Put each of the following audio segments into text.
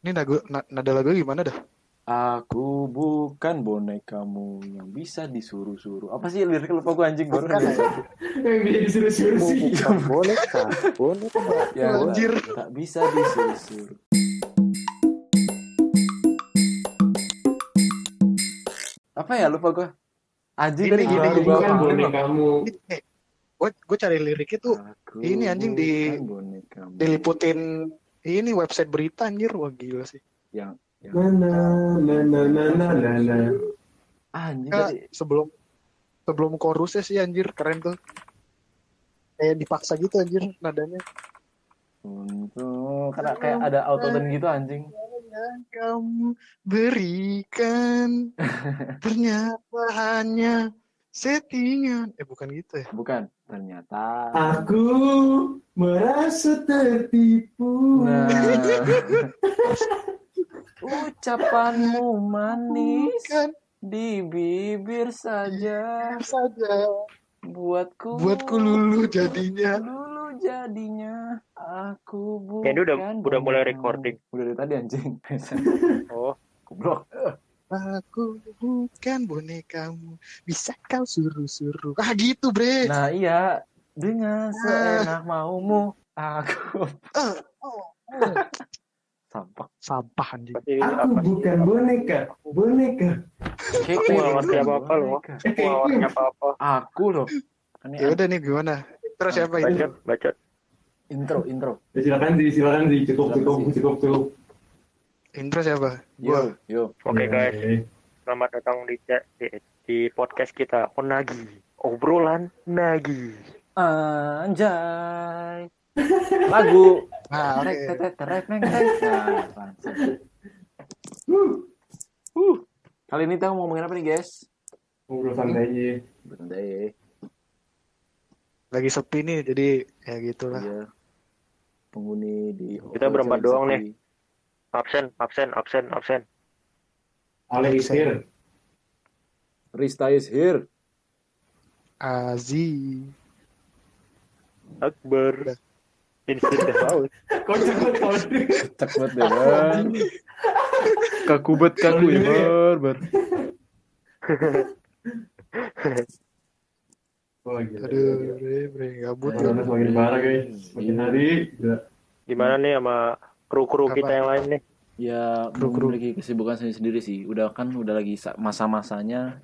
Ini naga, na- nada lagu gimana dah? Aku bukan bonekamu yang bisa disuruh-suruh. Apa sih lirik lupa gue anjing baru Bukan, Yang bisa disuruh-suruh sih. bukan boneka, boneka. Ya, Anjir. tak, bisa disuruh-suruh. Apa ya lupa gue? Anjing Ini tadi gini gini, gue Bukan bonekamu. Eh, gue gue cari liriknya tuh Aku ini anjing di- bonekamu. diliputin ini website berita anjir wah gila sih. yang yang Na na na na na na na na. anjing Enggak, tadi sebelum sebelum chorusnya sih anjir keren tuh. Kayak dipaksa gitu anjir nadanya. untuk karena kayak ada auto tune gitu anjing Yang kamu berikan ternyata hanya settingan. Eh bukan gitu ya. bukan ternyata Aku merasa tertipu. nah. Ucapanmu manis Kan di bibir saja. Saja. Buatku buatku lulu jadinya. lulu jadinya. Aku bukan Ya, ini udah- udah mulai recording. udah dari tadi anjing. Oh, goblok Aku bukan bonekamu, bisa kau suruh-suruh. Ah gitu bre. nah iya dengan seenak maumu aku Ah, oh, oh. sampah Sampah anjing. Aku bukan boneka, boneka. Aku nggak ngerti apa-apa loh. Aku nggak ngerti apa-apa. aku loh Ini Ya udah nih gimana? Terus siapa ini? Bacot, bacot. intro intro Ya, silakan sih, silakan sih. Cukup, cukup, cukup, cukup. Intro siapa? yo Gua. yo Oke guys, Oke. selamat datang di, di di podcast kita Onagi. Obrolan Nagi. anjay lagu Nah, tetet, neng. Nah, Uh. Kali ini kita mau ngomongin apa nih guys? Ngobrol santai aja. Bentar lagi sepi nih, jadi ya gitulah. Iya. Penghuni di Kita berempat doang nih. Absen, absen, absen, absen. Ale is here. Rista is here. Azi. Akbar. Sudah laut. Kok cepet banget? Deh kan. Kakubet kaku ya bar bar. Oh, gila. Aduh, bre, bre, gabut. Semakin parah guys. Semakin hari. Gimana nih sama kru-kru kita yang lain nih? Ya Kru-kru. memiliki kesibukan sendiri sendiri sih. Udah kan udah lagi sa- masa-masanya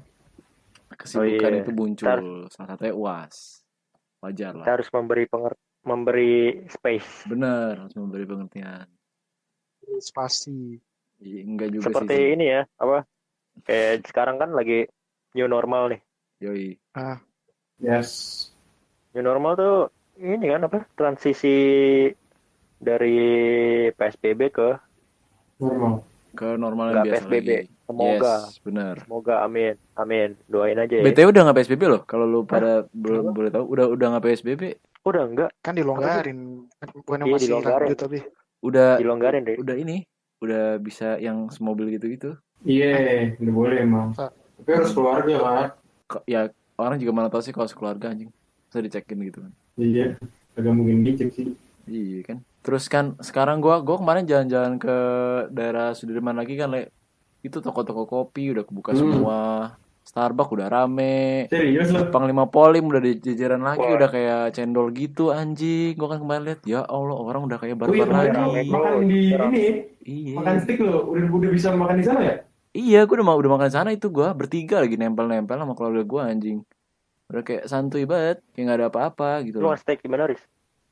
kesibukan Oh, iya. itu muncul. Salah satunya uas. Wajar Kita lah. harus memberi penger memberi space. Bener harus memberi pengertian. Spasi. Iya, Enggak juga Seperti sih. ini ya, apa? Kayak sekarang kan lagi new normal nih. Yoi. Ah, Yes. New normal tuh ini kan apa? Transisi dari PSBB ke Normal. Ke normal yang biasa PSBB. lagi. Semoga. Yes, bener. Semoga amin. Amin. Doain aja ya. BTW udah nggak PSBB loh. Kalau lu pada belum boleh tahu, udah udah nggak PSBB. Udah enggak? kan dilonggarin. Bukan yang Iya, masih dilonggarin. lanjut tapi. Udah Dilonggarin deh. udah ini, udah bisa yang semobil gitu-gitu. Iya, udah boleh emang. Tapi harus keluarga kan. Kok- Ya orang juga mana tahu sih kalau sekeluarga anjing. Bisa dicekin gitu kan. Iya. Agak mungkin dicek sih. Iya kan. Terus kan sekarang gua gua kemarin jalan-jalan ke daerah Sudirman lagi kan, Le. Itu toko-toko kopi udah kebuka Hmm. semua. Starbucks udah rame. Serius loh. Panglima Polim udah di jajaran lagi Wah. udah kayak cendol gitu anjing. Gua kan kemarin lihat ya Allah orang udah kayak Oh iya, barbar kemarin lagi. makan di ini, Iya. makan stick loh. Udah udah bisa makan di sana ya? Iya, gue udah mau udah makan sana itu gua bertiga lagi nempel-nempel sama keluarga gua anjing. Udah kayak santuy banget, kayak nggak ada apa-apa gitu Lu loh. nge-stake di mana, Riz?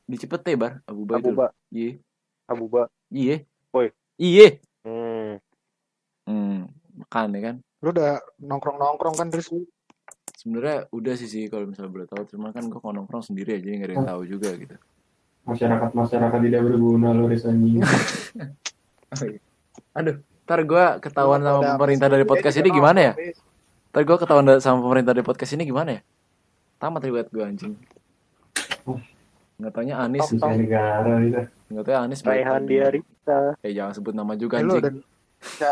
Di Cipete bar, Abu Ba itu. Abuba. Iya, Abuba. iya. Woi. Iya. Hmm. Hmm, makan ya kan. Lu udah nongkrong-nongkrong kan terus. Sebenarnya udah sih sih kalau misalnya boleh tahu, cuma kan gua kalau nongkrong sendiri aja nggak ada yang tahu juga gitu. Masyarakat-masyarakat tidak berguna loh Riz anjing. Aduh, ntar gua ketahuan sama pemerintah dari podcast ini gimana ya? nongkrong. Ntar gua ketahuan sama pemerintah dari podcast ini gimana ya? Tamat ribet gua anjing. Nggak taunya Anis, negara kita. nggak taunya Anis. Raihan banget. dia Rita. Eh jangan sebut nama juga anjing. dan bisa,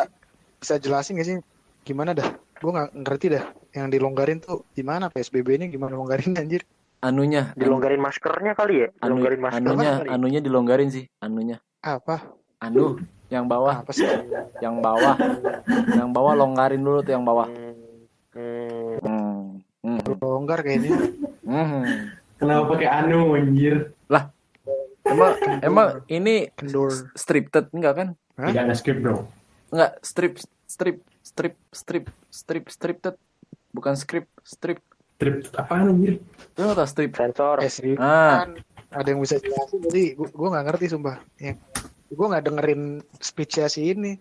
bisa jelasin gak sih gimana dah? Gue nggak ngerti dah. Yang dilonggarin tuh gimana PSBB ini gimana longgarin anjir? Anunya, Dilonggarin maskernya kali ya? anu, Dilonggarin masker anunya, kali. anunya dilonggarin sih, anunya. Apa? anu yang bawah Apa sih? yang bawah yang bawah longgarin dulu tuh yang bawah Hmm, hmm, hmm. Hmm. Longgar kayaknya. Hmm. Kenapa pakai anu anjir? emang emang ini Kendor. stripted enggak kan Hah? Tidak ada script bro. enggak strip strip strip strip strip stripted bukan script strip Trip apaan anjir? lu nggak tahu strip sensor. Eh, serius. ah Kan ada yang bisa jelasin jadi gua, gua nggak ngerti sumpah. Ya. Gua nggak dengerin speech si ini.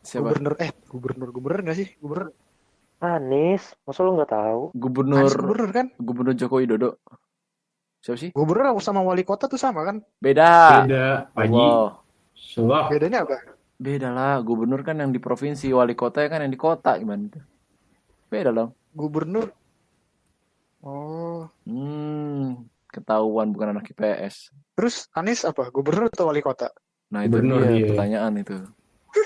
siapa Gubernur eh gubernur gubernur nggak sih? Gubernur. Anies, masa lu nggak tahu? gubernur Anies gubernur kan? gubernur Joko Widodo siapa sih Gubernur sama wali kota tuh sama kan? beda Beda. Allah. Salah. Bedanya apa? beda lah gubernur kan yang di provinsi wali kota kan yang di kota gimana tuh beda dong Gubernur. Oh. hmm ketahuan bukan anak IPS Terus Anies apa? Gubernur atau wali kota? nah itu Gubernur, dia iya. pertanyaan itu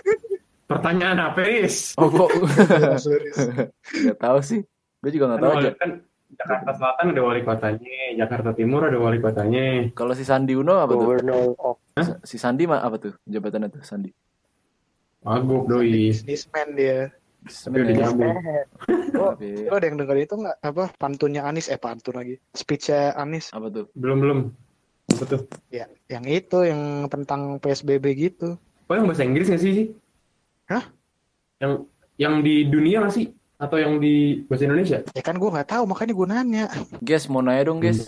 Pertanyaan apa, Is? oh kok Serius. nggak tahu sih gue juga nggak Kan, tahu aja kan Jakarta Selatan ada wali kotanya, Jakarta Timur ada wali kotanya. kalau si Sandi Uno apa tuh Gubernur of si Sandi mah apa tuh jabatannya tuh Sandi Maguk doi. Businessman dia. Tapi udah nyambung. Tapi- Lo ada yang denger itu nggak? Apa pantunnya Anies? Eh pantun lagi. Speechnya Anies. apa tuh Belum belum. Apa tuh? Ya, yang itu yang tentang PSBB gitu. Oh yang bahasa Inggris nggak sih? sih? Hah? Yang yang di dunia nggak sih? Atau yang di bahasa Indonesia? Ya kan gue nggak tahu makanya gue nanya. guys mau nanya dong guys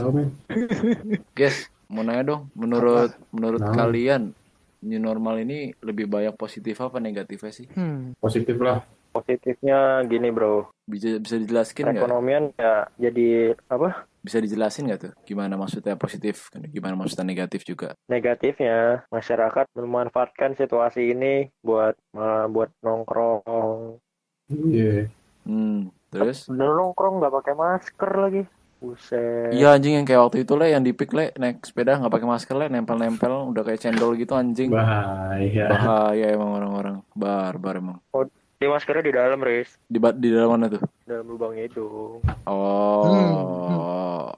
guys mau nanya dong menurut menurut Nah. kalian new normal ini lebih banyak positif apa negatifnya sih Hmm. Positif lah. positifnya gini bro. bisa bisa dijelaskan nggak Perekonomian ya jadi apa? bisa dijelasin nggak tuh gimana maksudnya positif gimana maksudnya negatif juga Negatifnya masyarakat memanfaatkan situasi ini buat eh, buat nongkrong. Iya. Hmm terus Bener nongkrong nggak pakai masker lagi. Buset. iya anjing yang kayak waktu itu le yang dipik le naik sepeda nggak pakai masker le nempel-nempel udah kayak cendol gitu anjing Bahaya. bahaya emang orang-orang barbar emang Di maskernya di dalam, Riz. di di dalam mana tuh Dalam lubangnya itu. oh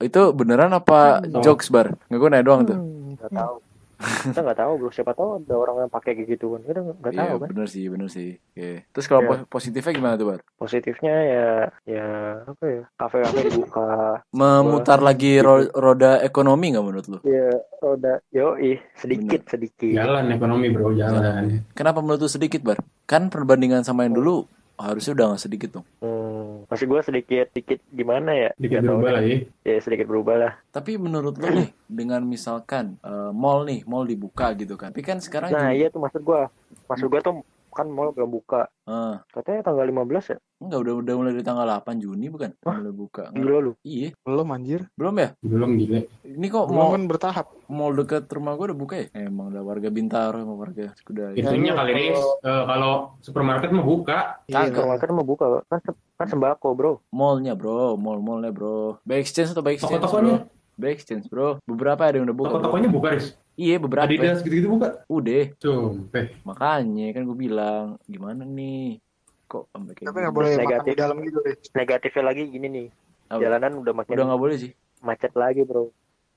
itu beneran apa Hmm. jokes bar nggak gue nanya doang tuh Hmm. Nggak tahu. Kita nggak tahu, bro. Siapa tahu ada orang yang pakai kayak gituan. Kita nggak Iya tahu kan. bener sih bener sih Oke. terus kalau Iya. po- positifnya gimana tuh bar Positifnya ya ya apa ya? Kafe-kafe dibuka. memutar lagi ro- roda ekonomi nggak menurut lu Ya roda yoi sedikit sedikit. Jalan ekonomi bro, jalan. kenapa menurut lu sedikit bar kan perbandingan sama yang dulu harusnya udah nggak sedikit dong Hmm, masih gue sedikit sedikit gimana ya? Dikit Nggak tahu berubah lah ya. Ya sedikit berubah lah. tapi menurut lu nih dengan misalkan eh, mall nih mall dibuka gitu kan tapi kan sekarang Nah juga- iya tuh maksud gue. Maksud gue tuh kan mall belum buka. Eh, Katanya tanggal 15 ya? Enggak udah udah mulai dari tanggal 8 Juni bukan Wah, mulai buka Gila lu. iya Belum anjir. belum ya Belum gila. ini kok Belum mall kan bertahap. mall dekat rumah gue udah buka ya emang udah warga Bintaro sama warga Skudai Itunya lu kali ini eh, kalau supermarket mah buka. Iya. Supermarket mau buka kan se- kan sembako bro. mallnya bro mall mallnya bro by exchange atau by exchange Toko-tokonya, by exchange bro beberapa ada yang udah buka toko-tokonya buka, Riz. iya beberapa Adidas gitu-gitu buka. udah Sumpah. makanya kan gue bilang gimana nih kok sampai kayak Tapi gini? nggak boleh Negatif. di dalam gitu deh. Negatifnya lagi gini nih. Apa? Jalanan udah makin udah nggak boleh sih macet lagi bro.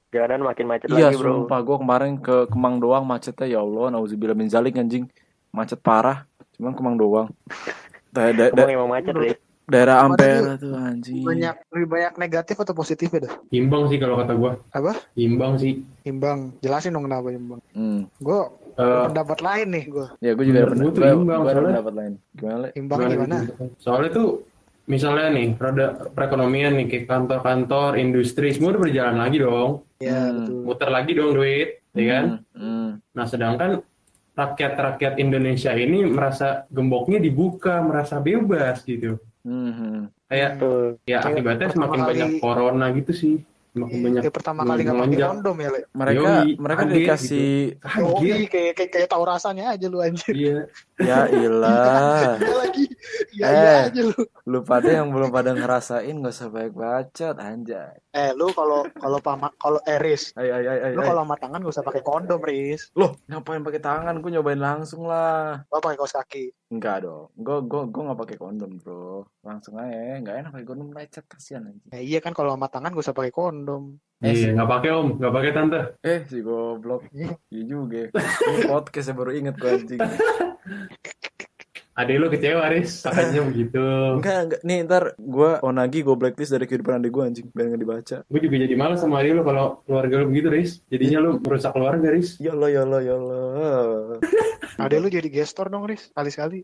Jalanan makin macet iya lagi bro. sumpah gue kemarin ke Kemang doang macetnya ya Allah nauzubillah min zalik anjing macet parah cuman Kemang doang Da- da- da- Emang emang macet deh. daerah Ampera tuh anjing Banyak lebih banyak negatif atau positif ya dah? Imbang sih kalau kata gua. Apa? Imbang sih. Imbang. Jelasin dong kenapa imbang. hmm. Gue Eh, pendapat lain nih gue. ya gue juga ada pendapat gua- imbang, gua ada pendapat lain gimana? Imbang gimana gimana? gitu. Soalnya tuh misalnya nih, roda perekonomian nih kayak kantor-kantor, industri semua udah berjalan lagi dong. Iya Hmm. Muter lagi dong duit, ya kan? Hmm, hmm. Nah, sedangkan rakyat-rakyat Indonesia ini merasa gemboknya dibuka, merasa bebas gitu. Hmm, hmm. Kayak Tuh. ya akibatnya semakin banyak corona gitu sih. Semakin banyak Kayak pertama kali nggak pakai kondom ya, Le. mereka Yoi, mereka dikasih. Yoi, kayak kayak kayak tahu rasanya aja lu anjir. Iya. Ya ilah lagi. Iya Eh. iya aja lu. lu pada yang belum pada ngerasain gak usah banyak bacot anjay Eh lu kalau kalau pama kalau Eris, ayo ayo ayo, ayo. lu kalau sama tangan gak usah pakai kondom, Riz. loh ngapain pakai tangan gue nyobain langsung lah Lo pakai kaos kaki. enggak dong gue gue gue nggak pakai kondom bro langsung aja nggak enak pakai kondom lecet kasihan anjing Eh, iya kan kalau sama tangan gak usah pakai kondom. Iya, nggak pakai om, nggak pakai tante. Eh si goblok. Iya. Iya juga. Ini podcast saya baru inget gue anjing. Adek lu kecewa, Riz. Katanya begitu. Enggak, enggak. Nih ntar gue onagi gue blacklist dari kehidupan adik gue anjing. Biar nggak dibaca. Gue juga jadi malas sama adek lu kalau keluarga lu begitu, Riz. Jadinya lu merusak keluarga, Riz. Ya Allah, ya Allah, ya Allah. Ada lu jadi gestor dong, Riz. Kali-sekali.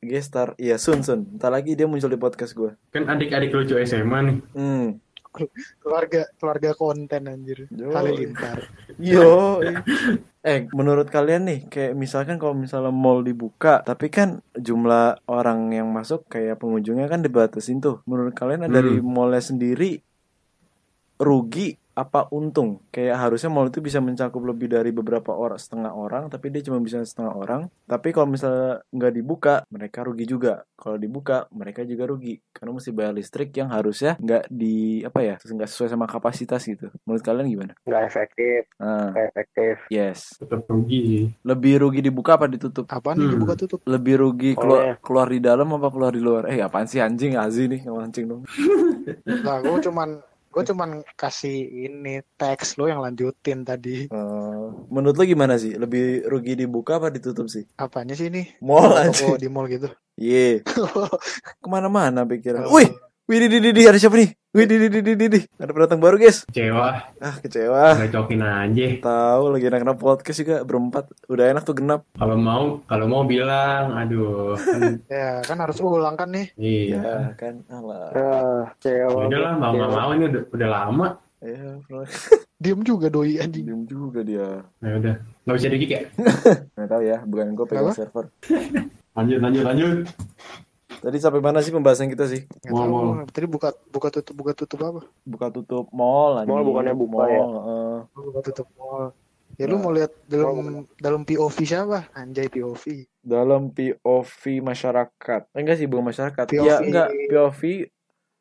Gestar, iya Sun Sun. Ntar lagi dia muncul di podcast gue. Kan adik-adik lucu SMA nih. Hmm. Keluarga keluarga konten anjir. Yo. Halilintar. Yo. Eh, menurut kalian nih, kayak misalkan kalau misalnya mall dibuka, tapi kan jumlah orang yang masuk kayak pengunjungnya kan dibatasin tuh. Menurut kalian dari Hmm. mallnya sendiri rugi apa untung? Kayak harusnya mall itu bisa mencakup lebih dari beberapa orang, setengah orang, tapi dia cuma bisa setengah orang. Tapi kalau misalnya nggak dibuka, mereka rugi juga. Kalau dibuka, mereka juga rugi karena mesti bayar listrik yang harusnya nggak di apa ya, nggak sesuai sama kapasitas gitu. Menurut kalian gimana? nggak efektif Nah, nggak efektif yes. Tetap rugi. Lebih rugi dibuka apa ditutup? Apaan nih Hmm. dibuka tutup? Lebih rugi keluar Oleh. keluar di dalam apa keluar di luar? Eh apaan sih anjing Azi nih mancing dong. Lah, gue cuman gue cuman kasih ini teks lo yang lanjutin tadi. Eh, menurut lo gimana sih? Lebih rugi dibuka apa ditutup sih? Apanya sih ini? Mall Toko anjing. di mall gitu. Iya. Ke mana-mana pikiran. Wih, wih di di di ada siapa nih? Wih di di di di di ada pendatang baru guys. Kecewa. Ah kecewa. Recokin aja. Tahu lagi enak-enak podcast juga berempat. Udah enak tuh genap. Kalau mau, kalau mau bilang, aduh. Kan, Ya kan harus ulang kan nih. iya. Ya kan. Alah. ah cewek Udah lah, mau nggak mau ini udah, udah lama. Ya, bro. Diem juga doi anjing. Diam juga dia. Nah udah, nggak bisa dikik ya. Nggak tahu ya, bukan gue pegang server. Lanjut, lanjut, lanjut. Tadi sampai mana sih pembahasan kita sih? Mall, mall. Tadi buka buka tutup buka tutup apa? Buka tutup mall anjing. Mall bukannya buka ya? heeh. Buka tutup mall. Ya lu mau lihat dalam dalam POV siapa? Anjay POV. dalam POV masyarakat. Eh, enggak sih, bukan masyarakat. POV. Iya, enggak POV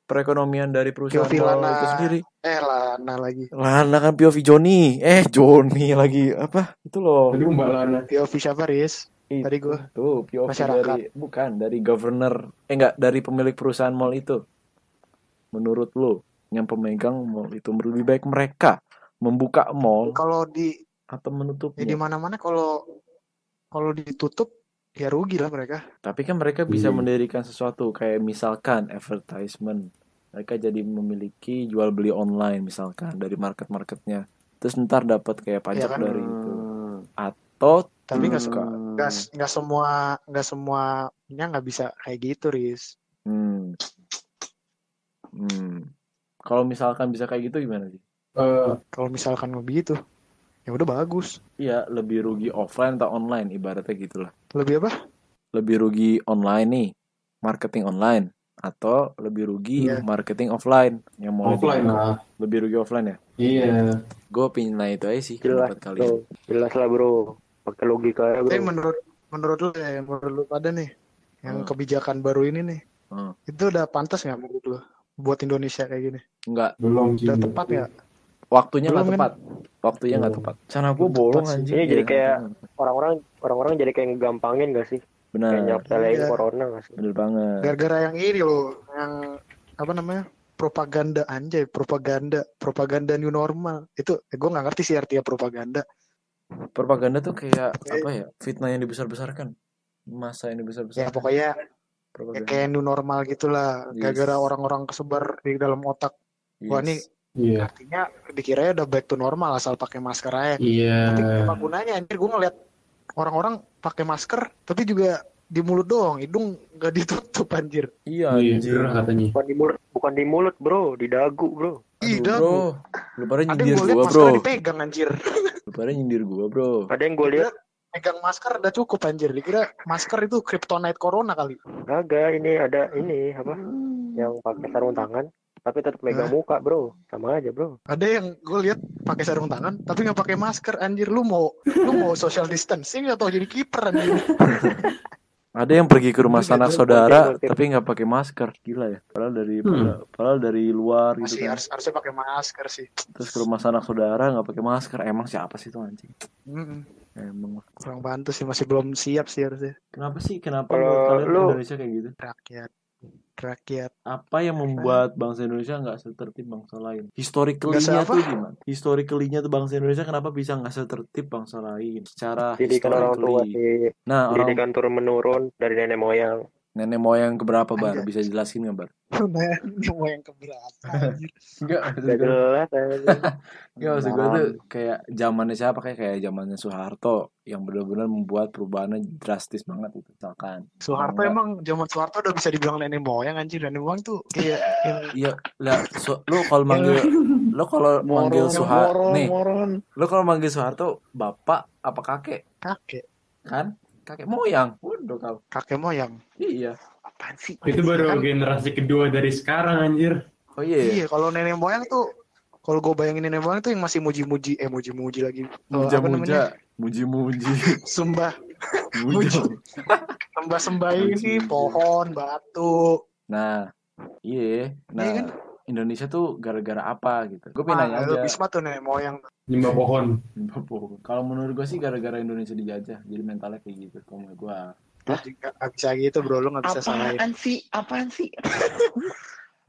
perekonomian dari perusahaan POV mall Lana. itu sendiri. Eh Lana lagi. Lana kan POV Joni. Eh, Joni lagi. Apa? Itu loh. Tadi Mbak Lana. POV siapa Riz? Itu. Tadi gua. Tuh, POV Masyarakat. dari bukan dari governor. Eh enggak, dari pemilik perusahaan mall itu. Menurut lo, yang pemegang mall itu lebih baik mereka membuka mall Kalau di atau ya menutupnya. di mana-mana kalau kalau ditutup ya rugi lah mereka. Tapi kan mereka bisa Iya. mendirikan sesuatu kayak misalkan advertisement. Mereka jadi memiliki jual beli online misalkan dari market-marketnya. Terus ntar dapat kayak pajak Iya kan? dari itu. Atau Tapi nggak suka. nggak nggak semua nggak semuanya nggak bisa kayak gitu Riz. Hmm. Hmm. Kalau misalkan bisa kayak gitu gimana sih? Eh, Kalau misalkan begitu ya udah bagus. Iya, lebih rugi offline atau online ibaratnya gitulah. Lebih apa? Lebih rugi online nih, marketing online atau lebih rugi Iya. marketing offline yang mau offline lah. lebih rugi offline ya? Iya. Gue opini nah itu aja sih jelas bro jelas lah bro pakai logika ya bro Tapi menurut menurut lu ya menurut lu pada nih yang Hmm. kebijakan baru ini nih Hmm. itu udah pantas nggak menurut lu buat Indonesia kayak gini? Enggak, Belum sih. Udah tepat nggak? waktunya nggak kan? tepat. Waktunya nggak tepat. Sana gue bolong anjing. Ini jadi Iya, kayak- orang-orang orang-orang jadi kayak ngegampangin gak sih benar. kayak nyepelein Iya. corona gak sih Bener banget. Gara-gara yang ini loh, yang apa namanya? propaganda anjay, propaganda, propaganda new normal. Itu eh, gue nggak ngerti sih artinya propaganda. Propaganda tuh kayak apa ya? Fitnah yang dibesar-besarkan. Masa yang Ya dibesar-besarkan. pokoknya ya propaganda. kayak new normal gitulah. Yes. Gara-gara orang-orang kesebar di dalam otak. Wah, Yes. nih Iya. artinya dikiranya udah back to normal asal pakai masker aja. Iya. Tapi apa gunanya anjir gue ngeliat orang-orang pakai masker tapi juga di mulut doang, hidung nggak ditutup anjir. Iya Iya, anjing. gerah katanya. bukan di mulut bukan di mulut bro di dagu bro Aduh, dagu. bro. Lu pada Ada nyindir yang gue liat gua, bro. dipegang anjir. Lu pada nyindir gua, bro. ada yang gue lihat Pegang masker udah cukup anjir. Dikira masker itu kryptonite corona kali. agak ini ada ini apa yang pakai sarung tangan tapi tetap megang muka bro sama aja bro Ada yang gue lihat pakai sarung tangan tapi nggak pakai masker anjir. Lu mau lu mau social distancing atau jadi kiper anjir? Ada yang pergi ke rumah sanak saudara tapi nggak pakai masker. Gila ya. Padahal dari Hmm. padahal dari luar gitu Masih kan. harus harusnya pakai masker sih. Terus ke rumah sanak saudara nggak pakai masker. Emang siapa sih tuh anjing? Mm-mm. Emang. Kurang bantu sih masih belum siap sih harusnya Kenapa sih? Kenapa Kalau kalian lu- Indonesia kayak gitu? rakyat. Rakyat apa yang membuat bangsa Indonesia nggak setertib bangsa lain? Historically-nya se- tuh gimana? Historically-nya tuh bangsa Indonesia kenapa bisa nggak setertib bangsa lain? Secara Didikan orang tua sih. Nah, orang Didikan turun menurun dari nenek moyang. Nenek moyang keberapa, Bar? Bisa jelasin nggak, Bar? nah mau yang keberapa. Enggak, maksud Gak gue, enggak, maksud gue tuh kayak zamannya siapa kayak kayak zamannya Soeharto yang benar-benar membuat perubahannya drastis banget itu misalkan. Soeharto Enggak. emang zaman Soeharto udah bisa dibilang nenek moyang anjir nenek moyang tuh kayak Iya, lah, so, lu kalau manggil lu kalau manggil Soeharto nih, lu kalau manggil Soeharto bapak apa kakek? kakek Kan? Kakek moyang. Waduh kau. kakek moyang Iya. apaan sih Itu baru Kan- generasi kedua dari sekarang anjir. Oh iya. iya kalau nenek moyang tuh kalau gue bayangin nenek moyang tuh yang masih muji-muji eh muji-muji lagi Eh, Muja-muja, muji-muji, sembah muja. sembah sembah ini Muji. pohon batu Nah, iya. Nah, Iya kan? Indonesia tuh gara-gara apa gitu? Gue pengen ah, nanya aja. Bisma tuh nenek moyang Nyembah pohon. Kalau menurut gue sih gara-gara Indonesia dijajah, jadi mentalnya kayak gitu. Kalau menurut gue, nggak bisa gitu bro lu nggak bisa salahin Apaan sih? Apaan sih?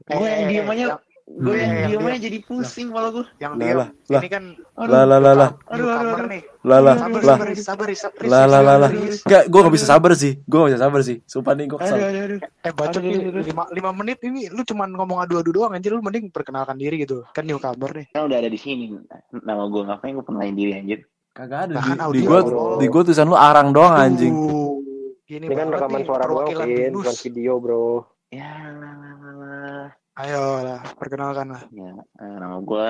Eh, Gue yang eh, diem aja, gue yang Eh, yang diem diem. aja jadi pusing malah gue. yang Lah, dia lah, lah. ini kan Aduh, lah lah lah lah, aduh, aduh, aduh. nih lah lah sabar lah, sabar sabar lah lah lah lah. Enggak, gue gak bisa sabar sih. Gue gak bisa sabar sih. Sumpah nih gue aduh. eh bacot nih aduh. lima, lima menit ini lu cuman ngomong adu-adu doang anjir lu mending perkenalkan diri gitu kan newcomer nih Kan udah ada di sini. Nama gue ngapain gue pengen diri anjir. Kagak ada di, gue di gue tulisan lu arang doang anjing. Ini kan rekaman suara. Bukan video, bro. Ya, lah, lah, lah, lah. ayo lah perkenalkan lah Ya, eh, nama gue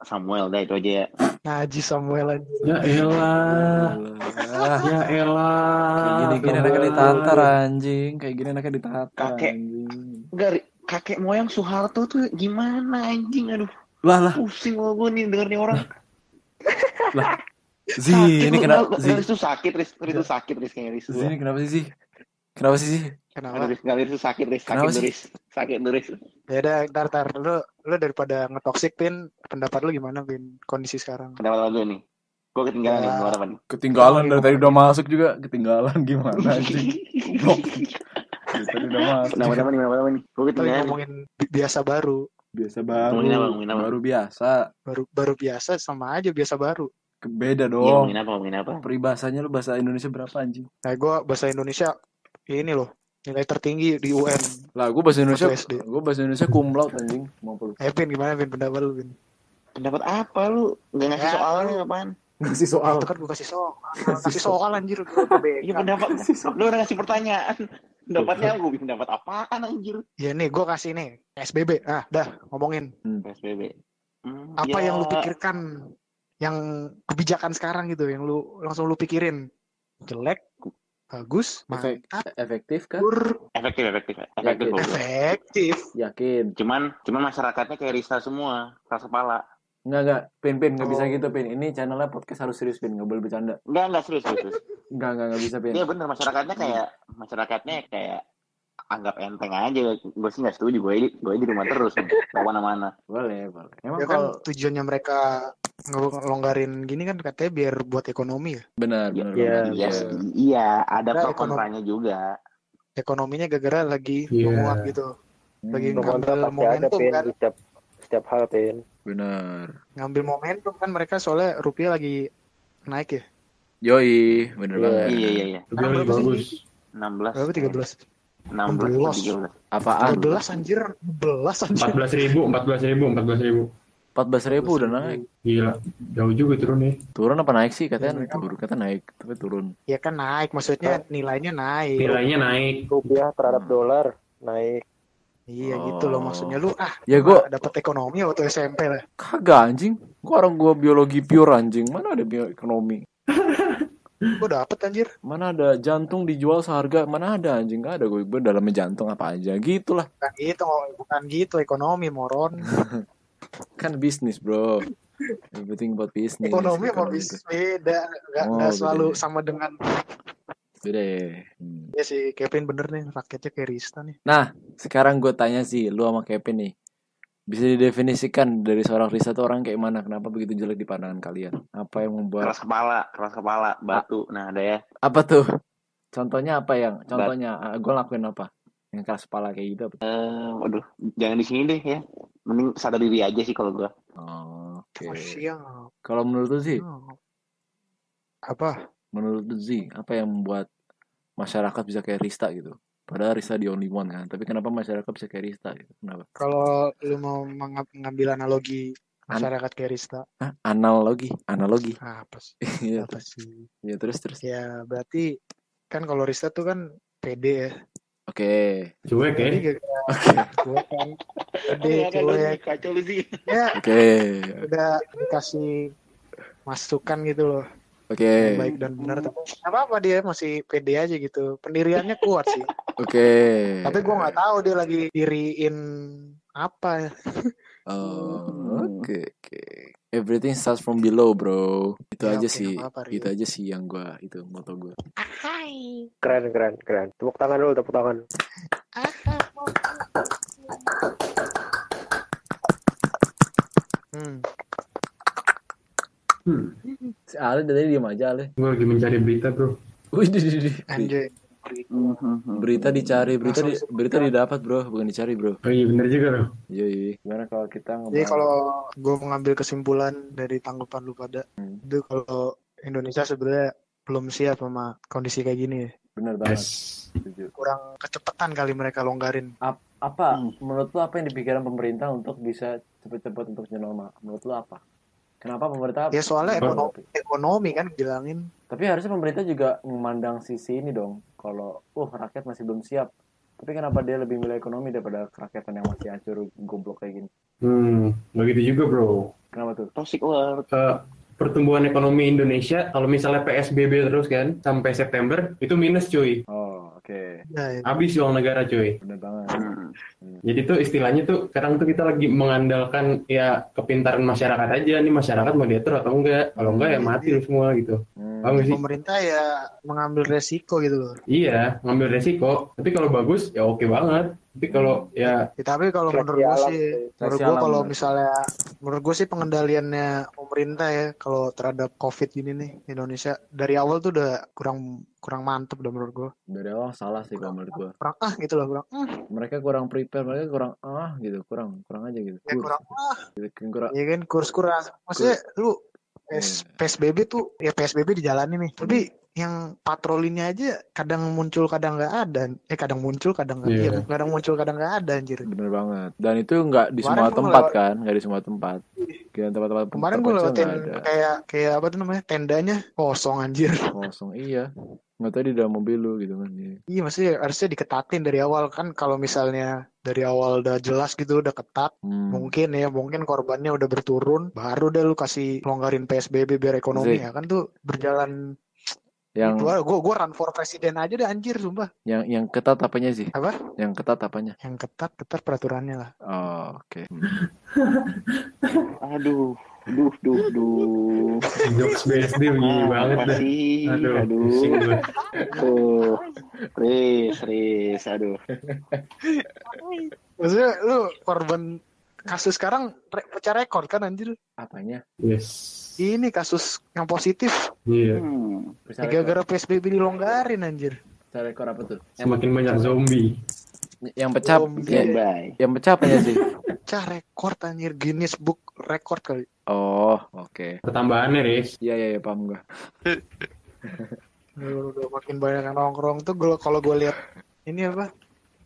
Samuel, dah itu aja ya. Naji Samuel aja Ya elah. Ah, Ya elah. kayak gini-gini anaknya ditatar anjing. Kayak gini anaknya ditatar Kakek. anjing. Enggak, kakek moyang Soeharto tuh gimana anjing? Aduh, Lah lah, pusing lo gue nih denger nih orang. Zi, Sakit ini kenapa Riz. Zi? Riz tuh sakit, Riz. Riz tuh sakit, Riz kayaknya Riz. Zi, ini kenapa sih Zi? Kenapa sih Zi? Kenapa Aduh, nggak, Riz tuh sakit, Riz. Sakit Kenapa sih? Riz. Sakit Riz. ya udah ntar ntar lu lu daripada ngetoksik pin pendapat lu gimana pin kondisi sekarang Kenapa lo nih? Gue ketinggalan Ya. nih, apa nih? Ketinggalan dari tadi udah masuk juga. Ketinggalan gimana anjing? Goblok. Dari tadi udah masuk. Kenapa apa nih, kenapa apa nih? Gue ketinggalan ngomongin bi- biasa baru Biasa baru. Ngomongin apa, ngomongin apa? Baru biasa. baru baru biasa sama aja biasa baru Beda Iya, dong. ngomongin apa, ngomongin apa? Peribahasanya lu bahasa Indonesia berapa anjing? nah gue bahasa Indonesia ini loh nilai tertinggi di UN Lah, gue bahasa Indonesia, gue bahasa Indonesia cum laude anjing. Mau peluk. eh pin gimana pin pendapat lu pin Pendapat apa lu? Gak ngasih Ya, soalnya apaan? Ngasih soal. itu kan gue kasih soal kasih soal anjir. Iya pendapat lu udah ngasih pertanyaan. Pendapatnya gue pendapat apaan anjir? ya nih gue kasih nih SBB ah dah ngomongin PSBB. Hmm, apa ya, yang lu pikirkan yang kebijakan sekarang gitu yang lu langsung lu pikirin jelek bagus Efek- mantap Efektif kan? Efektif, efektif, efektif. Yakin. Efektif Yakin. Cuman, cuman masyarakatnya kayak Rista semua, keras kepala. Enggak, enggak. Pin, pin. Enggak bisa Oh. gitu, pin. Ini channelnya podcast harus serius, pin. Enggak boleh bercanda. Enggak, enggak serius, serius. Enggak, enggak, enggak bisa, pin. Iya bener masyarakatnya kayak masyarakatnya kayak anggap enteng aja. Gue sih nggak setuju. Gue gue di rumah terus, mau mana-mana. Boleh, boleh. Emang ya kan kalau... tujuannya mereka ngelonggarin gini kan katanya biar buat ekonomi ya Benar, benar. Iya, benar. Iya, iya, ada Ada pro ekonomi. kontranya juga. ekonominya gara-gara lagi Iya. menguat gitu Hmm, Lagi kontra ngambil ada, momentum Pin. kan setiap, setiap hal, Pin. Benar. ngambil momentum kan mereka soalnya rupiah lagi naik ya Yoi, bener Iya. banget. Iya, iya, iya. Sih? bagus. 16. berapa 13 16, 13. Apaan? 13 anjir 11 anjir 14 ribu, 14 ribu, 14 ribu. 14 ribu udah naik. Gila, jauh juga turun nih. Turun apa naik sih? Katanya Ya, turun, kata naik, tapi turun. ya kan naik maksudnya nilainya naik Nilainya naik. Rupiah terhadap dolar naik. iya gitu loh Oh. maksudnya lu ah Ya gua dapat ekonomi waktu SMP lah kagak anjing. Gua orang gua biologi pure anjing. Mana ada bioekonomi? gua dapet anjir Mana ada jantung dijual seharga? Mana ada anjing? Gak ada gue. Gue dalamnya jantung apa aja. Gitulah. bukan gitu bukan gitu ekonomi moron Kan bisnis, Bro. Everything about business. ekonomi sama bisnis beda nggak Oh, beda selalu ya. sama dengan Beda ya. Hmm. ya sih Kevin bener nih rakyatnya kayak Rista nih Nah, sekarang gue tanya sih, lu sama Kevin nih. Bisa didefinisikan dari seorang Risa tuh orang kayak mana? Kenapa begitu jelek di pandangan kalian? Apa yang membuat Keras kepala, keras kepala, batu. Nah, ada ya. apa tuh? Contohnya apa yang? Contohnya gue lakuin apa? Yang keras kepala kayak gitu apa? Eh, waduh, jangan di sini deh ya. Mending sadar diri aja sih kalau gua. Oh, Oke. Oh, siap. Kalau menurut lu sih, Oh. Apa? menurut lu sih, apa yang membuat masyarakat bisa kayak Rista gitu? Padahal Rista the only one kan. Tapi kenapa masyarakat bisa kayak Rista gitu? Kenapa? Kalau lu mau mengambil analogi masyarakat kayak Rista, Hah? Analogi, analogi. apa sih? Iya, Apa sih? ya, terus terus. Ya berarti kan kalau Rista tuh kan pede ya. Oke. Cuek ya. Oke. gue kan pede cuek. Kacau lu sih. Ya Oke. udah dikasih masukan gitu loh. Oke. yang baik dan benar tapi apa-apa dia masih pede aja gitu pendiriannya kuat sih Oke. tapi gue nggak tahu dia lagi diriin apa ya Oh, oke oke. Everything starts from below, bro. Itu Ya, aja oke, sih. Rio. Itu aja sih yang gua itu moto gua. Keren, keren, keren. Tepuk tangan dulu, tepuk tangan. hmm. Hmm. Si Ale dari diem aja Ale. Gue lagi mencari berita bro. Wih, di, anjay Berita dicari, berita di, berita didapat, bro, bukan dicari, bro. Oh iya bener juga loh. Iya, iya. Gimana kalau kita jadi ngomong kalau gue mengambil kesimpulan dari tanggapan lu pada Hmm. itu kalau Indonesia sebenarnya belum siap sama kondisi kayak gini ya. bener banget, Yes. setuju. kurang kecepatan kali mereka longgarin Apa Hmm. menurut lu apa yang dipikiran pemerintah untuk bisa cepet-cepet untuk normal? Menurut lu apa? Kenapa pemerintah ya soalnya ekonomi ekonomi kan bilangin Tapi harusnya pemerintah juga memandang sisi ini dong. Kalau, uh rakyat masih belum siap. Tapi kenapa dia lebih milih ekonomi daripada kerakyatan yang masih hancur goblok kayak gini? Hmm, begitu juga bro. Kenapa tuh? Toxic world. Eh, pertumbuhan ekonomi Indonesia kalau misalnya PSBB terus kan sampai September itu minus cuy. Oh, oke. ya, ya. Habis uang negara cuy. Bener banget. Hmm. Jadi tuh istilahnya tuh sekarang tuh kita lagi mengandalkan ya kepintaran masyarakat aja nih masyarakat mau diatur atau enggak. Kalau enggak ya mati semua gitu. Hmm. Paham sih? pemerintah ya mengambil resiko gitu loh Iya, ngambil resiko. Tapi kalau bagus ya oke banget. Tapi kalau ya Ya, tapi kalau menurut gue sih, menurut gue kalau misalnya, menurut gue sih pengendaliannya pemerintah ya, kalau terhadap COVID ini nih Indonesia dari awal tuh udah kurang kurang mantep udah menurut gue, Dari awal salah sih kalau menurut gua. kurang ah gitu loh, kurang ah, Mereka kurang prepare, mereka kurang ah gitu, kurang kurang aja gitu. ya kurang ah, Gitu, kurang ya kan kurs kurang. Maksudnya lu PS, PSBB tuh ya PSBB dijalani nih, tapi yang patrolinya aja kadang muncul kadang nggak ada, eh kadang muncul kadang nggak, Iya. iya, kadang muncul kadang nggak ada anjir. bener banget. Dan itu nggak di Kemarin semua tempat lewat- kan, nggak di semua tempat. Kayak tempat-tempat Kemarin gue lewatin kayak kayak apa tuh namanya tendanya kosong anjir. kosong iya. Nggak tahu di dalam mobil lu gitu kan. Iya. Iya maksudnya harusnya diketatin dari awal kan kalau misalnya dari awal udah jelas gitu udah ketat Hmm. mungkin ya mungkin korbannya udah berturun baru deh lu kasih longgarin PSBB biar ekonomi Zik. ya kan tuh berjalan Yang gua gua gua run for presiden aja deh anjir sumpah yang yang ketat apanya sih? apa Yang ketat apanya? yang ketat ketat peraturannya lah Oh, oke. Aduh, duh, duh, duh. jokes BSD begini banget dah. sih? Aduh, Aduh, tuh. Riz, Riz, aduh. maksudnya lu korban kasus sekarang re- pecah rekor kan anjir Apanya? Yes. Ini kasus yang positif Iya. Hmm. Ya gara-gara PSBB dilonggarin anjir bisa rekor apa tuh? Yang, Semakin banyak zombie. yang pecah, Zombie. yang, pecah apanya sih? pecah rekor anjir Guinness Book rekor kali Oh, oke. Pertambahannya, Riz. Iya, iya, iya, paham gua. Udah, udah makin banyak yang nongkrong tuh gua kalau gue lihat ini apa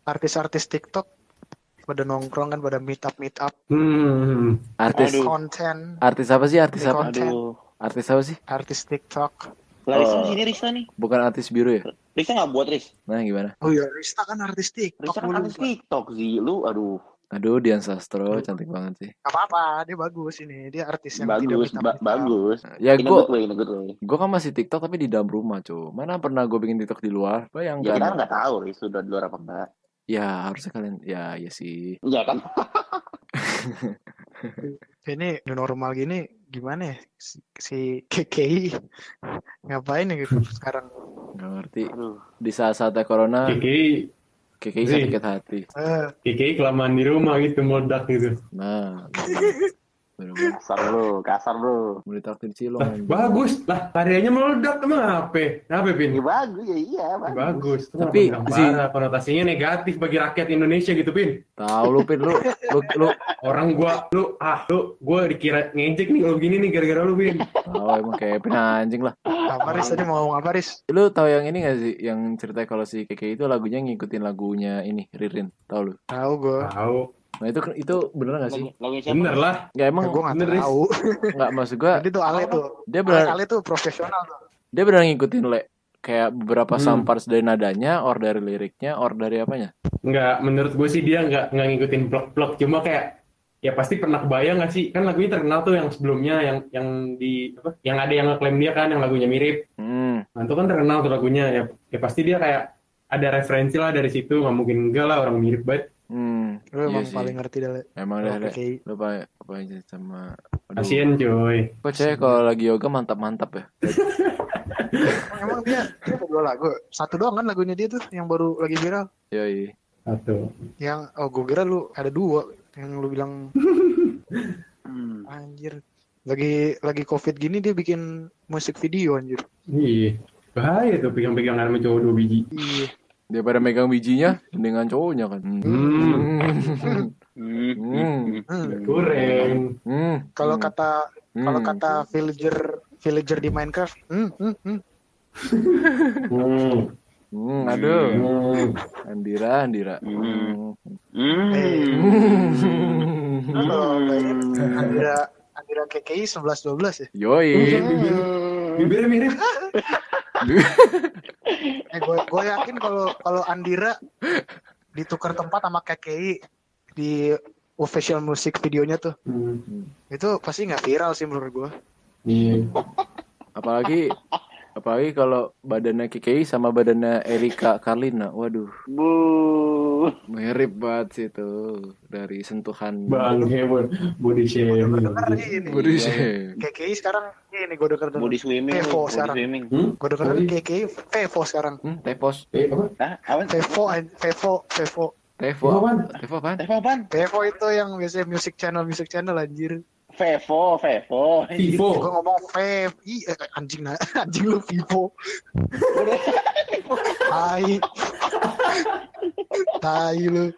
artis-artis TikTok pada nongkrong kan pada meet up meet up Hmm. Artis Aduh. konten artis apa sih? Artis apa? Aduh. Artis apa sih? artis TikTok Larissa Oh. di sini Rista nih. Bukan artis biru ya? Rista nggak buat Riz. Nah, gimana? oh iya Rista kan artis TikTok Rista kan artis. TikTok sih. Lu, aduh. Aduh, Dian Sastro cantik banget sih. Gak apa-apa dia bagus ini dia artis yang tidak Bagus, up, ba- bagus. Ya, way. gua kan masih TikTok tapi di dalam rumah, cuy. Mana pernah gue bikin TikTok di luar? Ya Bayangkan. kita kan nggak tahu Riz sudah di luar apa enggak. Ya, harusnya kalian ya ya sih. Iya kan? ini normal gini gimana ya si, KKI ngapain ya gitu sekarang Nggak ngerti. Aduh. Di saat-saatnya corona, KKI, KKI sakit hati. eh, KKI kelamaan di rumah gitu, meledak gitu. Nah, Bener-bener. Kasar bro, kasar bro. Mau ditraktir cilok Lah, bagus. Lah, karyanya meledak emang apa? Apa, Pin? Ya bagus ya iya bagus. Bagus. Itu Tapi, parah? konotasinya negatif bagi rakyat Indonesia gitu, Pin. Tahu lu Pin lu lu, lu Orang gua lu ah lu gua dikira ngejek nih kalau gini nih gara-gara lu, Pin. tahu emang kayak Pin anjing lah. Apa Riz tadi mau ngomong apa Riz? Lu tahu yang ini gak sih yang cerita kalau si Keke itu lagunya ngikutin lagunya ini Ririn, tahu lu? Tahu gue. Tahu. Nah itu itu bener gak sih? Lagu? Bener lah. Ya emang gue nggak bener, Riz. tahu. nggak maksud gua Jadi tuh Ale tuh. dia Ale, benar Ale tuh profesional tuh. dia benar ngikutin le kayak beberapa Hmm. some parts dari nadanya, or dari liriknya, or dari apanya? Nggak, menurut gue sih dia nggak nggak ngikutin blok-blok. Cuma kayak ya pasti pernah kebayang nggak sih? Kan lagunya terkenal tuh yang sebelumnya yang yang di apa? Yang ada yang ngeklaim dia kan yang lagunya mirip. Hmm, Nah, itu kan terkenal tuh lagunya ya. Ya pasti dia kayak ada referensi lah dari situ. Nggak mungkin enggak lah orang mirip banget. Hmm, Lu iya emang sih. paling ngerti dah Le. Emang dah le. Oke. Lu apa apa aja sama aduh. Kasian coy. Kok cewek kalau lagi yoga mantap-mantap ya? Emang, emang dia dia ada dua lagu. Satu doang kan lagunya dia tuh yang baru lagi viral. Yoi. Satu. Yang oh gue kira lu ada dua yang lu bilang Hmm. anjir. Lagi lagi covid gini dia bikin musik video anjir. Iya. Bahaya tuh pegang-pegangan sama cowok dua biji. Iya. Daripada megang bijinya, mendingan cowoknya kan. Hmm. Hmm. Hmm. Goreng. Kalau kata kalau kata villager villager di Minecraft, hmm, hmm, hmm. Hmm. Hmm, aduh. Hmm. Andira, Andira. Hmm. Hmm. Hmm. Bayangin Andira Andira KKI 11 12 ya. Yoi. Bibirnya mirip. Eh gue gue yakin kalau kalau Andira ditukar tempat sama KKI di official musik videonya tuh Hmm. itu pasti nggak viral sih menurut gue. Iya. Apalagi apalagi kalau badannya KKI sama badannya Erika Karlina. Waduh, Bu. mirip banget sih itu dari sentuhan Bang Hemon. Body shaming. Body shape. KKI sekarang ini gue denger Body swimming. Evo Body sekarang. swimming. Hmm? gue denger KKI Vevo sekarang Hmm, tepos. Eh, apa? Hah? An- Vevo Vevo Tevo. Tevo apaan? Tevo apaan? Tevo apaan? Vevo itu yang biasanya music channel music channel anjir Vevo, Vevo. gue Vivo. ngomong Vev Ih, eh, anjing anjing lu Vivo tai tai lu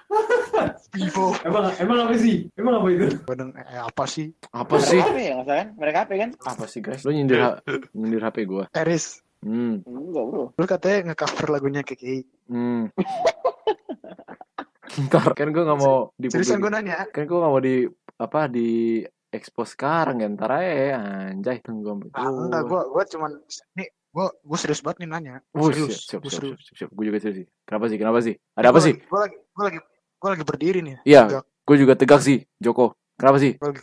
Vivo Emang emang apa sih? Emang apa itu? gue deng eh, apa sih Apa sih? Apa ya, salah kan? Mereka apa kan? Apa sih guys? Lu nyindir ha- nyindir HP gua. Eris Hmm. Enggak bro. lu katanya nge-cover lagunya KKI Hmm. Ntar kan gue nggak mau di seriusan gue nanya kan gue nggak mau di apa di expose sekarang ya ntar aja ya anjay tunggu sampai ah, enggak gue gue cuman nih gue gue serius banget nih nanya Wuh, serius siap, siap, gue siap, serius siap, siap, Gue juga serius sih. Kenapa sih? Kenapa sih? Ada apa sih? gue lagi gue lagi gue lagi berdiri nih Iya, gue juga tegak sih, Joko. Kenapa sih? lagi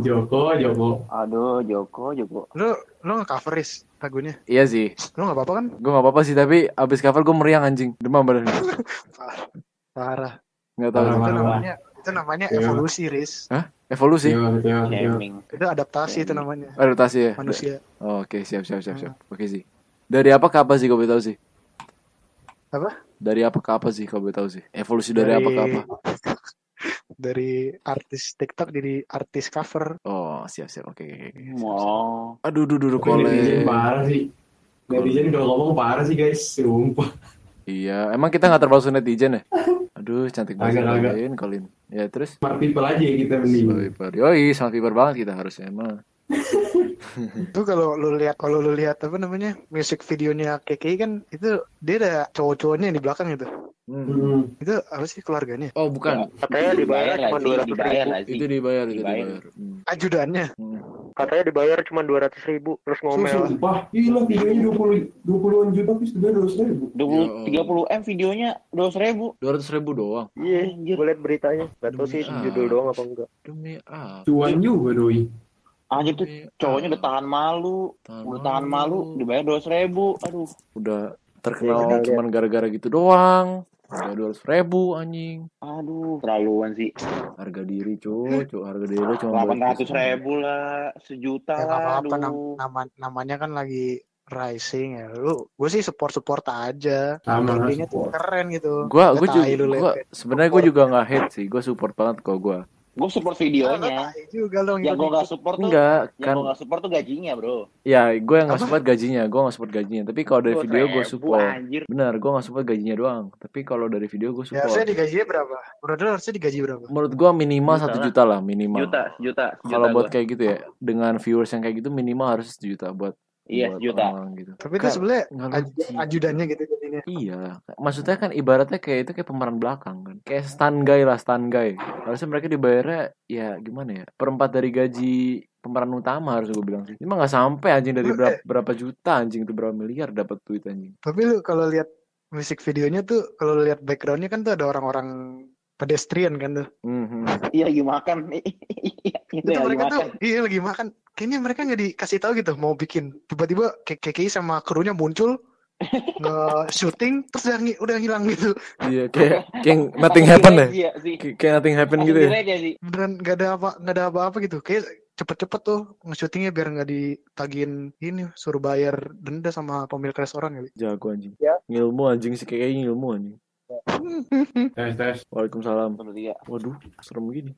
Joko, Joko. Aduh, Joko, Joko. lu lu nge-cover Riz, lagunya Iya sih. lu nggak apa-apa kan Gue gak apa-apa sih, tapi abis cover gue meriang anjing. Demam badan. parah Gak tahu. Parah, itu parah. namanya itu namanya Iya. evolusi Riz Evolusi. Iya, iya. Shaming. itu adaptasi itu namanya Adaptasi ya? manusia Oh, Oke, siap, siap, siap, siap. Oke sih. Dari apa ke apa sih, kau boleh tahu sih? Apa? Dari apa ke apa sih, kau boleh tahu sih? Evolusi dari, apa ke apa? dari artis TikTok jadi artis cover Oh, siap, siap. Oke, oke, oke. Siap, siap. Wow. Aduh, duh, duh, duh, Tapi netizen kole. parah sih. Netizen kalau ngomong parah sih guys, sumpah. Iya, emang kita gak termasuk netizen ya? Aduh, cantik banget Agak-agak. Colin, Colin. Ya, terus? Smart people aja kita mending. Smart people. Yoi, smart people banget kita harusnya emang. itu kalau lu lihat kalau lu lihat apa namanya music videonya KKI kan itu dia ada cowok-cowoknya di belakang itu Hmm. itu apa sih keluarganya Oh, bukan. Katanya dibayar cuma dua ratus ribu. lagi. Itu dibayar, itu Dibayar. dibayar. Hmm. ajudannya Hmm. Katanya dibayar cuma dua ratus ribu terus ngomel. Sumpah, gila videonya 20 20-an juta terus juga 200 ribu. 20, 30 M videonya 200 ribu. Dua ratus ribu doang. Iya, gue liat beritanya. Gak tau sih Demi judul doang apa enggak. Demi apa? Cuan juga doi. Anjir tuh Demi cowoknya udah tahan malu. Udah tahan malu, dibayar 200 ribu. Aduh. Udah terkenal Iya, iya. cuman gara-gara gitu doang. Udah dua ratus ribu anjing. Aduh, terlaluan sih. Harga diri cuy, cuy. Harga diri lu cuma 800 ribu lah, sejuta ya lah. nam- Aduh. nama namanya kan lagi rising ya lu gue sih support support aja Sama tuh keren gitu Gua, Ya, gua juga, sebenarnya gua juga nggak hate sih. Gua support banget kok gua. Gue support videonya. juga lo Yang gue gak support tuh, Enggak, yang kan gue gak support tuh gajinya bro. ya gue yang nggak Apa? support gajinya, gue nggak support gajinya. Tapi kalau dari video gue support. Anjir. Benar, gue nggak support gajinya doang. Tapi kalau dari video gue Ya support. harusnya digajinya berapa? Menurut lo harusnya digaji berapa? Menurut gue minimal Juta satu juta lah minimal. Juta, juta, Kalau juta buat kayak gitu ya, dengan viewers yang kayak gitu minimal harus sejuta buat Iya, sejuta. orang gitu. Tapi itu sebenarnya nggak aj- ajudannya gitu jadinya. Iya, maksudnya kan ibaratnya kayak itu kayak pemeran belakang kan, kayak stand guy lah stand guy. Harusnya mereka dibayarnya ya gimana ya, perempat dari gaji pemeran utama harus gue bilang sih. Emang nggak sampai anjing dari berapa, berapa juta anjing itu berapa miliar dapat duit anjing. Tapi lu kalau lihat musik videonya tuh, kalau lihat backgroundnya kan tuh ada orang-orang pedestrian kan tuh. Mhm. Iya lagi makan. Iya, itu lagi mereka tuh, makan. iya lagi makan. Kayaknya mereka nggak dikasih tahu gitu mau bikin. Tiba-tiba kayak KKI sama krunya muncul nge shooting terus udah, udah hilang gitu. Iya kayak kayak nothing happen deh. Iya sih. Kayak nothing happen gitu ya. ya sih. Beneran nggak ada apa nggak ada apa-apa gitu. Kayak cepet-cepet tuh nge-shootingnya biar nggak ditagihin ini suruh bayar denda sama pemilik restoran kali. Jago anjing. Ya. Ngilmu anjing sih kayak ngilmu anjing. Tes tes. Waalaikumsalam. Waduh, serem gini.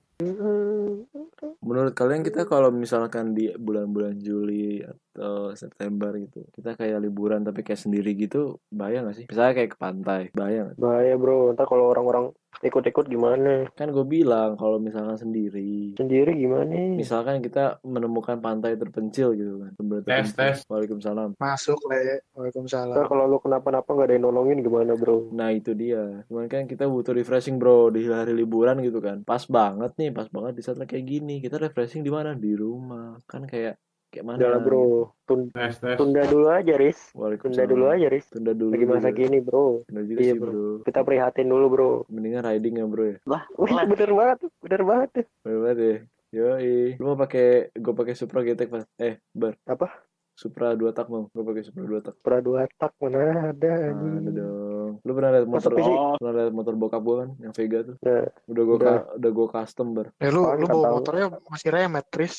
Menurut kalian kita kalau misalkan di bulan-bulan Juli atau September gitu, kita kayak liburan tapi kayak sendiri gitu, bahaya gak sih? Misalnya kayak ke pantai, bahaya gak? Bahaya bro, ntar kalau orang-orang ikut-ikut gimana? Kan gue bilang kalau misalkan sendiri, Sendiri gimana? misalkan kita menemukan pantai terpencil gitu kan, Tes, tes. Waalaikumsalam. Masuk le. Ntar Waalaikumsalam. kalau lu kenapa-napa nggak ada yang nolongin gimana bro? Nah itu dia. Cuman kan kita butuh refreshing bro di hari liburan gitu kan. Pas banget nih, pas banget di saat kayak gini. Kita refreshing di mana? Di rumah. Kan kayak kayak mana? Udah bro, Tun- Tes tes. tunda dulu aja Riz. Waalaikumsalam. Tunda dulu aja Riz. Tunda dulu. Lagi masa juga. gini bro. Bener juga Iya, sih bro. bro. Kita prihatin dulu bro. Mendingan riding ya bro ya. Lah, bener banget, tuh, bener banget. tuh. Bener banget ya. Yoi. Lu mau pakai gue pakai Supra GTX pas. Eh, ber. Apa? Supra 2 tak mau. Gue pakai Supra 2 tak. Pra dua tak mana ada Nah, ada dong. Lu pernah lihat motor. Oh, pernah lihat motor bokap gue kan yang Vega tuh. Nah, Udah gue udah. udah gue custom ber. Eh lu lu kan bawa tahu. motornya masih remet, Tris.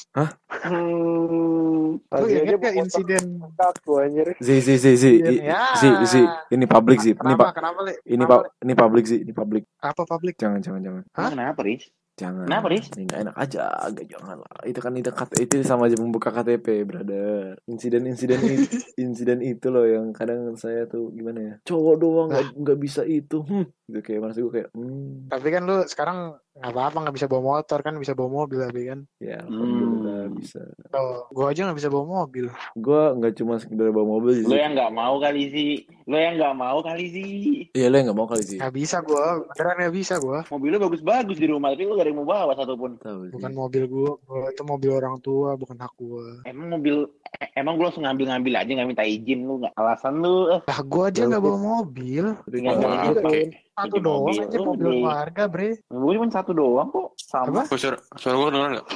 Hmm, Lu inget gak insiden kaku anjir. Zi zi zi zi Ya. zi zi ini public sih ini pak ini pak ini public sih ini public? Apa publik? jangan jangan jangan Hah? kenapa Riz? Jangan Kenapa, Riz? ini nggak enak aja agak jangan lah itu kan itu KT itu sama aja membuka KTP brother insiden insiden itu insiden itu loh yang kadang saya tuh gimana ya cowok doang nggak nggak bisa itu hmm gitu kayak maksud gue kayak hmm Tapi kan lu sekarang nggak apa-apa nggak bisa bawa motor kan bisa bawa mobil tapi kan. ya alhamdulillah Hmm. bisa Tuh, gua aja nggak bisa bawa mobil. gue nggak cuma sekedar bawa mobil Lo sih yang nggak mau kali sih. Lo yang nggak mau kali sih. iya lo yang nggak mau kali sih Nggak bisa gua, beneran nggak bisa gua. Mobil lo bagus-bagus di rumah, tapi lo gak ada yang mau bawa satupun. tahu sih Bukan mobil gua, gua itu mobil orang tua, bukan hak gua. Emang mobil, eh, emang gue langsung ngambil-ngambil aja nggak minta izin lu nggak alasan lu Lah gua aja nggak bawa mobil. nggak kalau- mau pakai Satu doang mobil aja mobil keluarga, bre. gue cuma satu doang kok sama. Apa? Oh, suara, suara gue kedengeran nggak?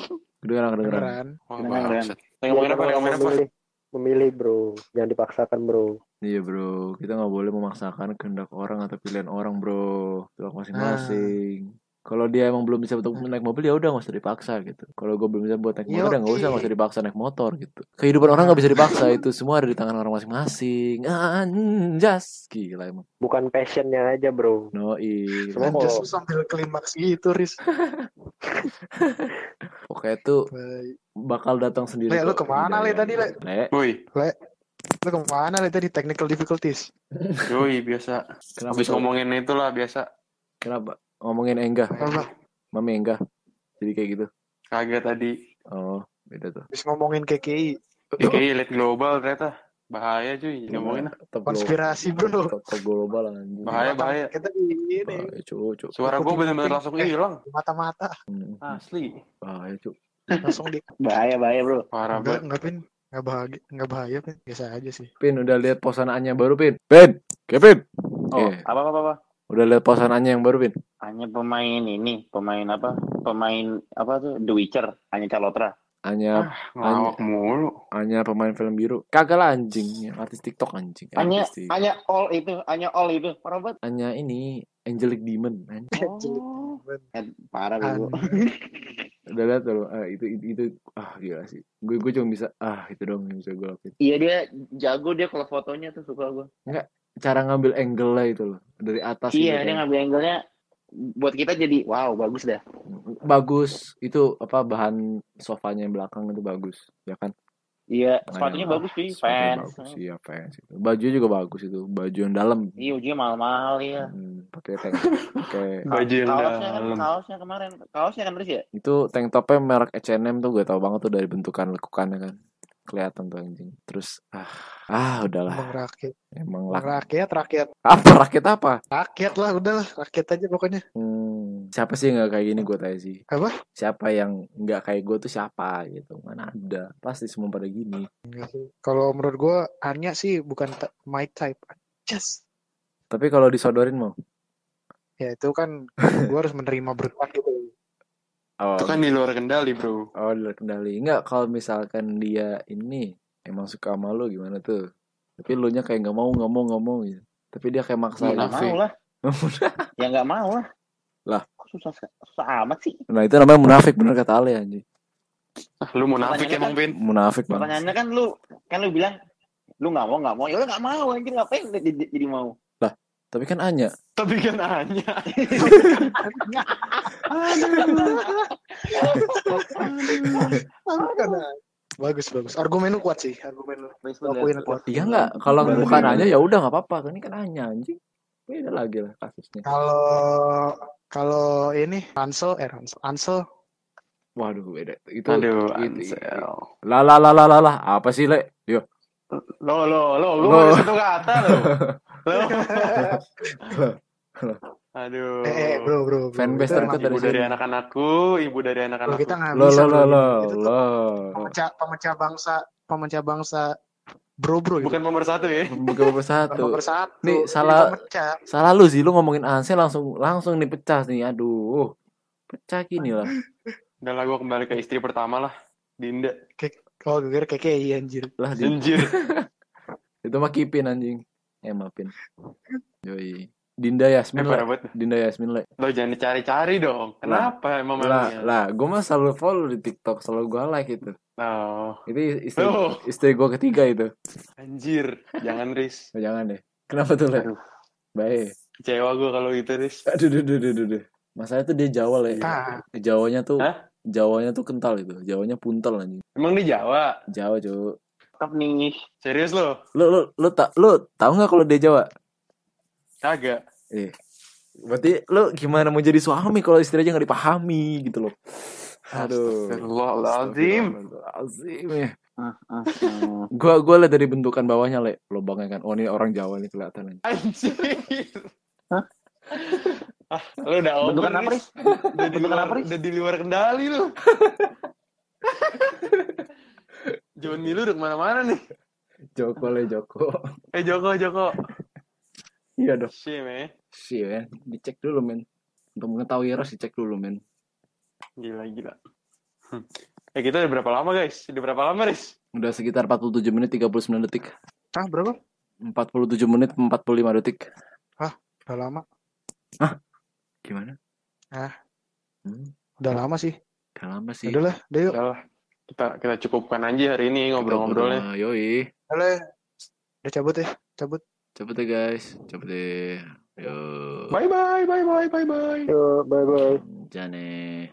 kedengeran kedengeran Kedengeran, ngomongin apa? Ngomongin apa? memilih, memilih bro, jangan dipaksakan bro. Iya bro, kita nggak boleh memaksakan kehendak orang atau pilihan orang bro, itu hak masing-masing. Kalau dia emang belum bisa untuk naik mobil ya udah nggak usah dipaksa gitu. Kalau gue belum bisa buat naik motor ya nggak usah nggak usah dipaksa naik motor gitu. Kehidupan orang nggak bisa dipaksa itu semua ada di tangan orang masing-masing. Anjas, gila emang. Bukan passionnya aja bro. No Semua Anjas lu sambil klimaks gitu. Pokoknya tuh Baik. bakal datang sendiri. Le, lu ke mana, Le, hidayahnya. tadi, Le? Le, Woi, Lu ke mana li tadi technical difficulties? yoi biasa. kenapa? Habis tuh? ngomongin itulah biasa. Kenapa? Ngomongin enggah, Apa? mami enggah. Jadi kayak gitu. Kaget tadi. Oh, beda tuh. Habis ngomongin KKI. KKI elite global ternyata. Bahaya cuy. Ngomongin ah. Top Konspirasi, bro. Top, top global anjing. Bahaya, bahaya. Kita di ini Bahaya, cu, cu. Suara gue bener-bener langsung Eh. hilang. mata-mata Hmm, Asli. bahaya cu. langsung di Bahaya bahaya bro. Parah enggak banget. enggak pin enggak bahagia enggak bahaya pin biasa aja sih Pin udah lihat posanaannya baru Pin. Pin, Kevin. Oh Oke. apa apa apa. Udah lihat posanaannya yang baru Pin. Hanya pemain ini, pemain apa? Pemain apa tuh? The Witcher, hanya Calotra. Hanya Ngelawak mulu. hanya pemain film biru. Kagak lah anjing, artis TikTok anjing. Hanya hanya all itu, hanya all itu. Parah banget. hanya ini Angelic Demon. anjing. Oh. Eh, parah gue. Udah lihat tuh, ah, itu, itu itu ah gila sih. Gue gue cuma bisa ah itu dong yang bisa gue lakuin. Iya dia jago dia kalau fotonya tuh suka gue. Cara ngambil angle lah itu loh dari atas. Iya gitu dia kan. ngambil angle-nya buat kita jadi wow bagus dah. bagus itu apa bahan sofanya yang belakang itu bagus ya kan Iya, sepatunya bagus sih, fans. bagus iya fans itu baju juga bagus itu baju yang dalam Iya, ujungnya mahal-mahal ya. Hmm, pakai tank pakai Baju yang kaosnya kan, dalam. kaosnya kemarin, kaosnya kan terus ya. itu tank topnya merek H&M tuh gue tau banget tuh dari bentukan lekukannya kan kelihatan tuh anjing terus ah ah udahlah Bang rakyat. emang rakyat, rakyat. apa rakyat apa Rakyat lah, udahlah. Rakyat aja pokoknya. Hmm, siapa sih yang nggak kayak gini gue tanya sih Apa? siapa yang nggak kayak gue tuh siapa gitu mana ada pasti semua pada gini Enggak sih. Kalau menurut gua Anya sih bukan my type. Just. tapi kalau disodorin mau Ya itu kan gua harus menerima berkat gitu. oh, Itu kan di luar kendali, bro. oh di luar kendali nggak kalau misalkan dia ini emang suka sama lu gimana tuh tapi lu nya kayak nggak mau nggak mau nggak mau gitu tapi dia kayak maksa Ya nggak gitu. mau lah. ya nggak mau lah. Lah. Susah, susah amat sih. nah itu namanya munafik bener kata Ale anjing Ah, Lu munafik emang, Vin. munafik banget Pertanyaannya kan lu, kan lu bilang lu nggak mau nggak mau, ya udah nggak mau anjir ngapain jadi, jadi mau. tapi kan Anya Tapi kan hanya. Bagus bagus. Argumen lu kuat sih. Argumen lu. Akuin kuat. iya nggak kalau bukan Anya ya udah nggak apa-apa ini kan Anya anjing beda lagi lah kasusnya Kalau kalau ini Ansel eh Ansel, Ansel waduh beda itu Aduh, itu- Ansel. lah lah lah lah lah apa sih le yo Lo, lo, lo, gue Lo. satu kata lo. Lo. Aduh. eh, eh bro bro. bro. Fanbase Itu terdekat dari dari anak-anakku, ibu dari anak-anakku. kita nggak lo bisa lo lo lo lo pemecah pemecah bangsa pemecah bangsa bro bro itu. Bukan nomor satu ya. bukan nomor satu nomor satu. Nih, Jadi salah- salah lu sih lu ngomongin Ansel langsung langsung nih pecah nih aduh pecah gini lah Udah lah gue kembali ke istri pertama lah. Dinda. Oh gue kira kayak iya anjir. lah Anjir. itu mah Kipin anjing eh maafin yoi Dinda Eh, Yasmin le. banget. Dinda Yasmin le Lo jangan dicari-cari dong. Kenapa emang lah lah gue mah selalu follow di TikTok selalu gue like itu Oh, itu istri Oh. istri gue ketiga itu anjir. Jangan, Riz. Oh, jangan deh kenapa tuh le baik Kecewa gue kalau gitu, Riz. aduh aduh aduh aduh, aduh. masalahnya tuh dia Jawa le Ah, Jawanya tuh Hah? Jawanya tuh kental itu Jawanya puntel anjing Emang di Jawa? Jawa cuy Tetap nih. Serius lo? lu lu lu tak lu tahu nggak kalau dia Jawa Kagak. eh berarti lu gimana mau jadi suami kalau istri aja nggak dipahami gitu loh aduh Astagfirullahaladzim. Astagfirullahaladzim ya hmm, hmm. gua gua liat dari bentukan bawahnya le lubangnya kan oh ini orang Jawa nih kelihatan Anjir. Hah? Ah, lu udah over, Bentukan apa? Udah di Bentukan luar, udah di luar kendali lu. Johnny lu udah ke mana-mana nih. Joko le Joko Eh Joko, Joko. iya dong Shit, man. sih men dicek dulu men untuk mengetahui ras dicek dulu men Gila, gila. Hmm. Eh, kita udah berapa lama, guys? Udah berapa lama, Riz? udah sekitar 47 menit 39 detik ah berapa? 47 menit 45 detik Udah lama. gimana Ah. hmm, Udah lama sih. udah lama sih Udah lah, deh yuk. Udah lah. Kita, kita cukupkan aja hari ini ngobrol-ngobrolnya. Yoi Udah, udah cabut ya, cabut. Cepet deh guys, cepet deh. Yo. Bye-bye, bye-bye, bye-bye. Yo, bye bye. Jane.